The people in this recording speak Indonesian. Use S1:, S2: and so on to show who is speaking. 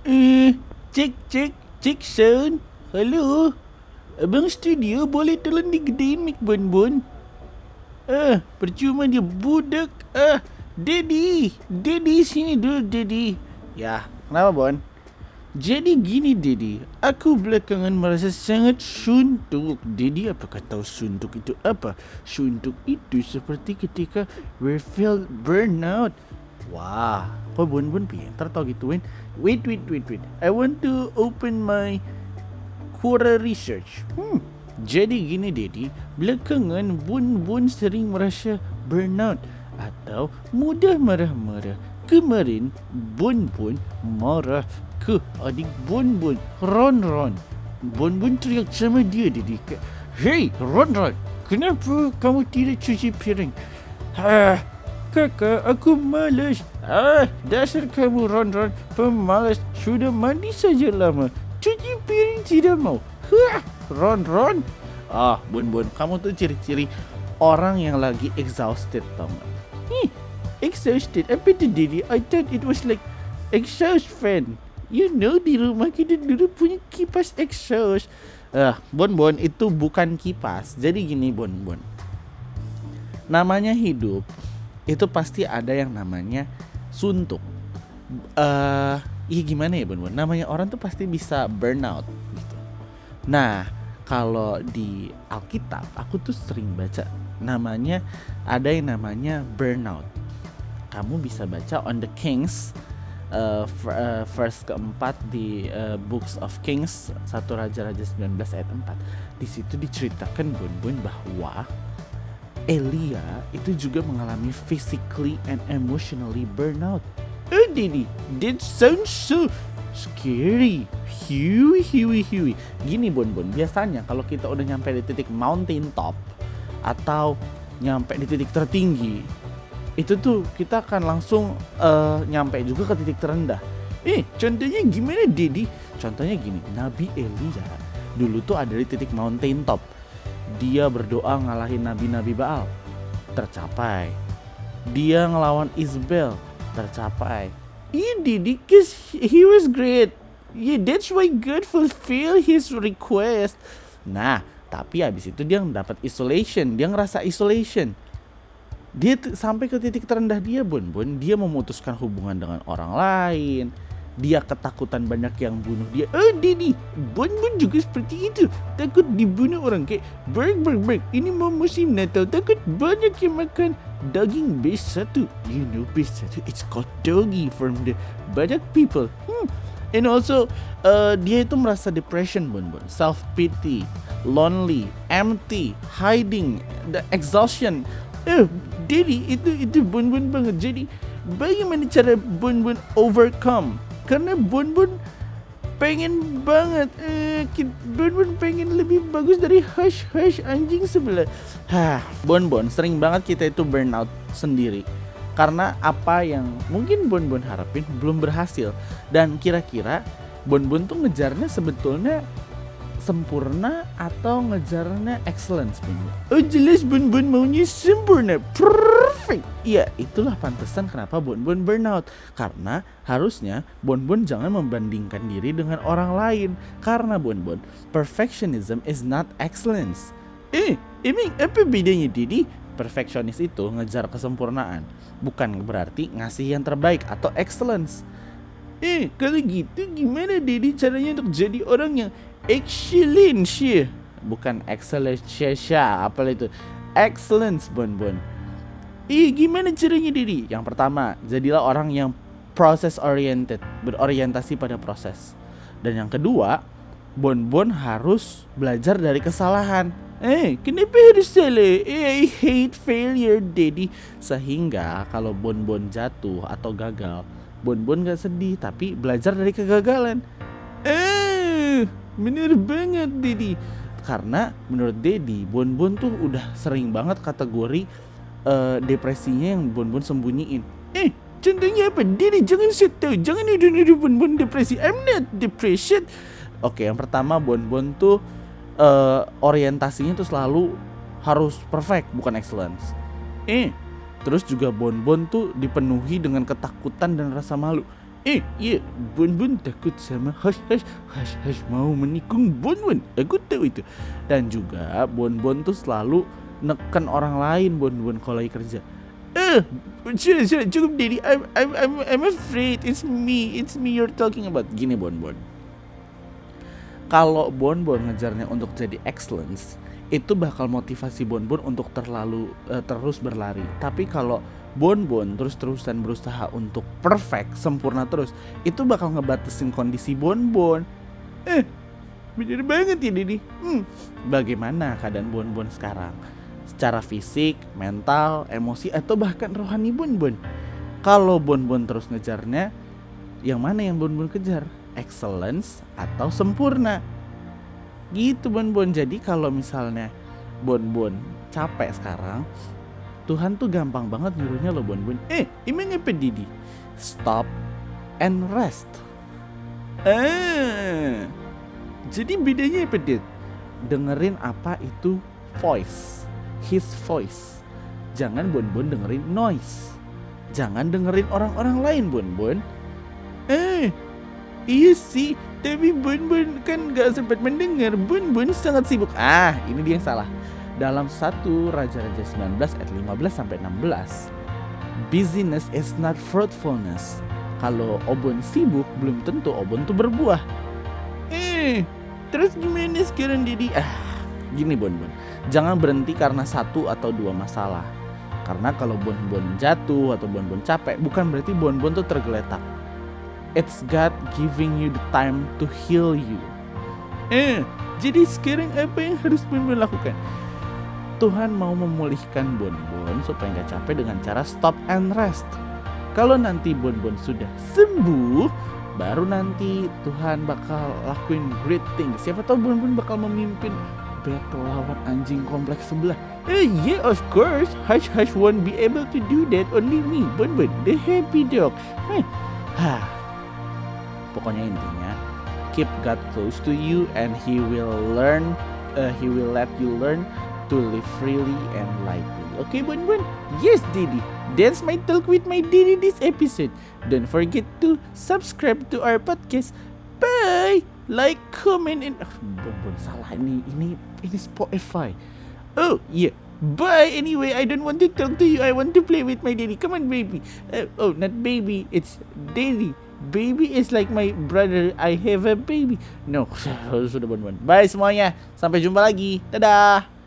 S1: Eh, cek cek cek sound. Halo. Abang studio boleh tolong digedein mic Bon? Ah, percuma dia budak. Ah, Daddy, Daddy sini dulu Daddy. Ya, kenapa Bon? Jadi gini Daddy, aku belakangan merasa sangat suntuk. Daddy apakah tahu suntuk itu apa? Suntuk itu seperti ketika we felt burnout. Wah, kok Bon Bon pintar tau gituin? Wait, wait, wait, wait. I want to open my Quora research. Hmm. Jadi gini Daddy, belakangan Bun Bun sering merasa burnout atau mudah marah-marah. Kemarin Bun Bun marah ke adik Bun Bun, Ron Ron. Bun Bun teriak sama dia Daddy. Hey Ron Ron, kenapa kamu tidak cuci piring? Ah, kakak aku malas. Ah, dasar kamu Ron Ron, pemalas. Sudah mandi saja lama. Cuci piring tidak mau. Hah, Ron Ron. Ah, Bun Bun, kamu tuh ciri-ciri orang yang lagi exhausted tau gak? Ih, exhausted? Apa itu Didi? I thought it was like exhaust fan. You know di rumah kita dulu punya kipas exhaust. Ah, Bon Bon itu bukan kipas. Jadi gini Bon Bon. Namanya hidup itu pasti ada yang namanya suntuk. Eh, iya gimana ya Bon Bon? Namanya orang tuh pasti bisa burnout gitu. Nah, kalau di Alkitab aku tuh sering baca namanya ada yang namanya burnout. Kamu bisa baca on the Kings uh, f- uh, verse keempat di uh, Books of Kings satu Raja-Raja 19 ayat 4. Di situ diceritakan bun-bun bahwa Elia itu juga mengalami physically and emotionally burnout. Oh, Didi, that sounds so scary. Huey, huey, huey. Gini, Bon Bon, biasanya kalau kita udah nyampe di titik mountain top atau nyampe di titik tertinggi, itu tuh kita akan langsung eh, nyampe juga ke titik terendah. Eh, contohnya gimana, Didi? Contohnya gini, Nabi Elia dulu tuh ada di titik mountain top. Dia berdoa ngalahin nabi-nabi Baal. Tercapai. Dia ngelawan Isabel. Tercapai. Iya, Didi, cause he was great. Yeah, that's why God fulfill his request. Nah, tapi habis itu dia dapat isolation, dia ngerasa isolation. Dia sampai ke titik terendah dia, Bun Bun. Dia memutuskan hubungan dengan orang lain. Dia ketakutan banyak yang bunuh dia. Oh, Didi, Bun Bun juga seperti itu. Takut dibunuh orang kayak berg berg berg. Ini mau musim Natal, takut banyak yang makan daging B1. You know B1, it's called doggy from the banyak people. Hmm. And also, uh, dia itu merasa depression, Bun Bun. Self pity, lonely, empty, hiding, the exhaustion. Eh, Daddy, itu itu Bun Bun banget. Jadi, bagaimana cara Bun Bun overcome? Karena Bun Bun pengen banget eh ki- Bon Bon pengen lebih bagus dari hush hush anjing sebelah. Hah, Bon sering banget kita itu burnout sendiri. Karena apa yang mungkin Bon Bon harapin belum berhasil. Dan kira-kira Bon Bon tuh ngejarnya sebetulnya sempurna atau ngejarnya excellence Bon? Oh jelas Bon Bon maunya sempurna, perfect. Iya itulah pantesan kenapa Bon Bon burnout karena harusnya Bon Bon jangan membandingkan diri dengan orang lain karena Bon Bon perfectionism is not excellence. Eh, emang apa bedanya Didi? Perfectionist itu ngejar kesempurnaan, bukan berarti ngasih yang terbaik atau excellence. Eh, kalau gitu gimana Dedi caranya untuk jadi orang yang excellent sih? Bukan excellent sya apa itu? Excellence Bon Eh, gimana caranya Dedi? Yang pertama, jadilah orang yang process oriented, berorientasi pada proses. Dan yang kedua, Bon Bon harus belajar dari kesalahan. Eh, kenapa harus salah? Eh, I hate failure, Daddy. Sehingga kalau Bon Bon jatuh atau gagal, Bon Bon gak sedih, tapi belajar dari kegagalan. Eh, bener banget, Daddy. Karena menurut Daddy, Bon tuh udah sering banget kategori eh, depresinya yang Bon Bon sembunyiin. Eh, contohnya apa? Daddy jangan set tahu, jangan nuduh-nuduh Bon Bon depresi. I'm not depression. Oke, yang pertama Bon Bon tuh eh, orientasinya tuh selalu harus perfect, bukan excellence. Eh, terus juga Bon Bon tuh dipenuhi dengan ketakutan dan rasa malu. Eh, iya, Bun takut sama Hush Hush mau menikung Bun Bun. Aku tahu itu. Dan juga Bun tuh selalu neken orang lain Bun Bun kalau lagi kerja. Eh, sudah, sudah, cukup Daddy. I'm, I'm, I'm, I'm afraid. It's me. It's me you're talking about. Gini Bon Bon. Kalau Bon Bon ngejarnya untuk jadi excellence, itu bakal motivasi Bon Bon untuk terlalu uh, terus berlari. Tapi kalau Bon Bon terus-terusan berusaha untuk perfect, sempurna terus, itu bakal ngebatasin kondisi Bon Bon. Eh, bener banget ya Didi. Hmm, bagaimana keadaan Bon Bon sekarang? Secara fisik, mental, emosi, atau bahkan rohani Bon? Kalau Bon terus ngejarnya, yang mana yang Bon kejar? Excellence atau sempurna? Gitu Bon. Jadi kalau misalnya Bon capek sekarang, Tuhan tuh gampang banget nyuruhnya lo Bon. Eh, emang apa Didi? Stop and rest. Ah, jadi bedanya apa Did? Dengerin apa itu voice, his voice. Jangan Bon dengerin noise. Jangan dengerin orang-orang lain Bon. Eh, iya sih, tapi Bon kan gak sempat mendengar. Bon sangat sibuk. Ah, ini dia yang salah dalam satu Raja-Raja 19 ayat 15 sampai 16. Busyness is not fruitfulness. Kalau Obon sibuk, belum tentu Obon tuh berbuah. Eh, terus gimana sekarang Didi? Ah, gini Bon Bon. Jangan berhenti karena satu atau dua masalah. Karena kalau Bon Bon jatuh atau Bon Bon capek, bukan berarti Bon Bon tuh tergeletak. It's God giving you the time to heal you. Eh, jadi sekarang apa yang harus Bon Bon lakukan? Tuhan mau memulihkan Bonbon supaya nggak capek dengan cara stop and rest. Kalau nanti Bonbon sudah sembuh, baru nanti Tuhan bakal lakuin great things. Siapa tahu Bonbon bakal memimpin battle lawan anjing kompleks sebelah. Eh, yeah, of course. Hush Hush won't be able to do that. Only me, Bonbon, the happy dog. Heh. Hah. Pokoknya intinya, keep God close to you and He will learn. Uh, he will let you learn to live freely and lightly. Okay, Bun Bun? Yes, Didi. That's my talk with my Didi this episode. Don't forget to subscribe to our podcast. Bye! Like, comment, and... Oh, Bun, salah ini. Ini, ini Spotify. Oh, yeah. Bye. Anyway, I don't want to talk to you. I want to play with my Didi. Come on, baby. Uh, oh, not baby. It's Didi. Baby is like my brother. I have a baby. No, sudah Bun. Bye semuanya. Sampai jumpa lagi. Dadah.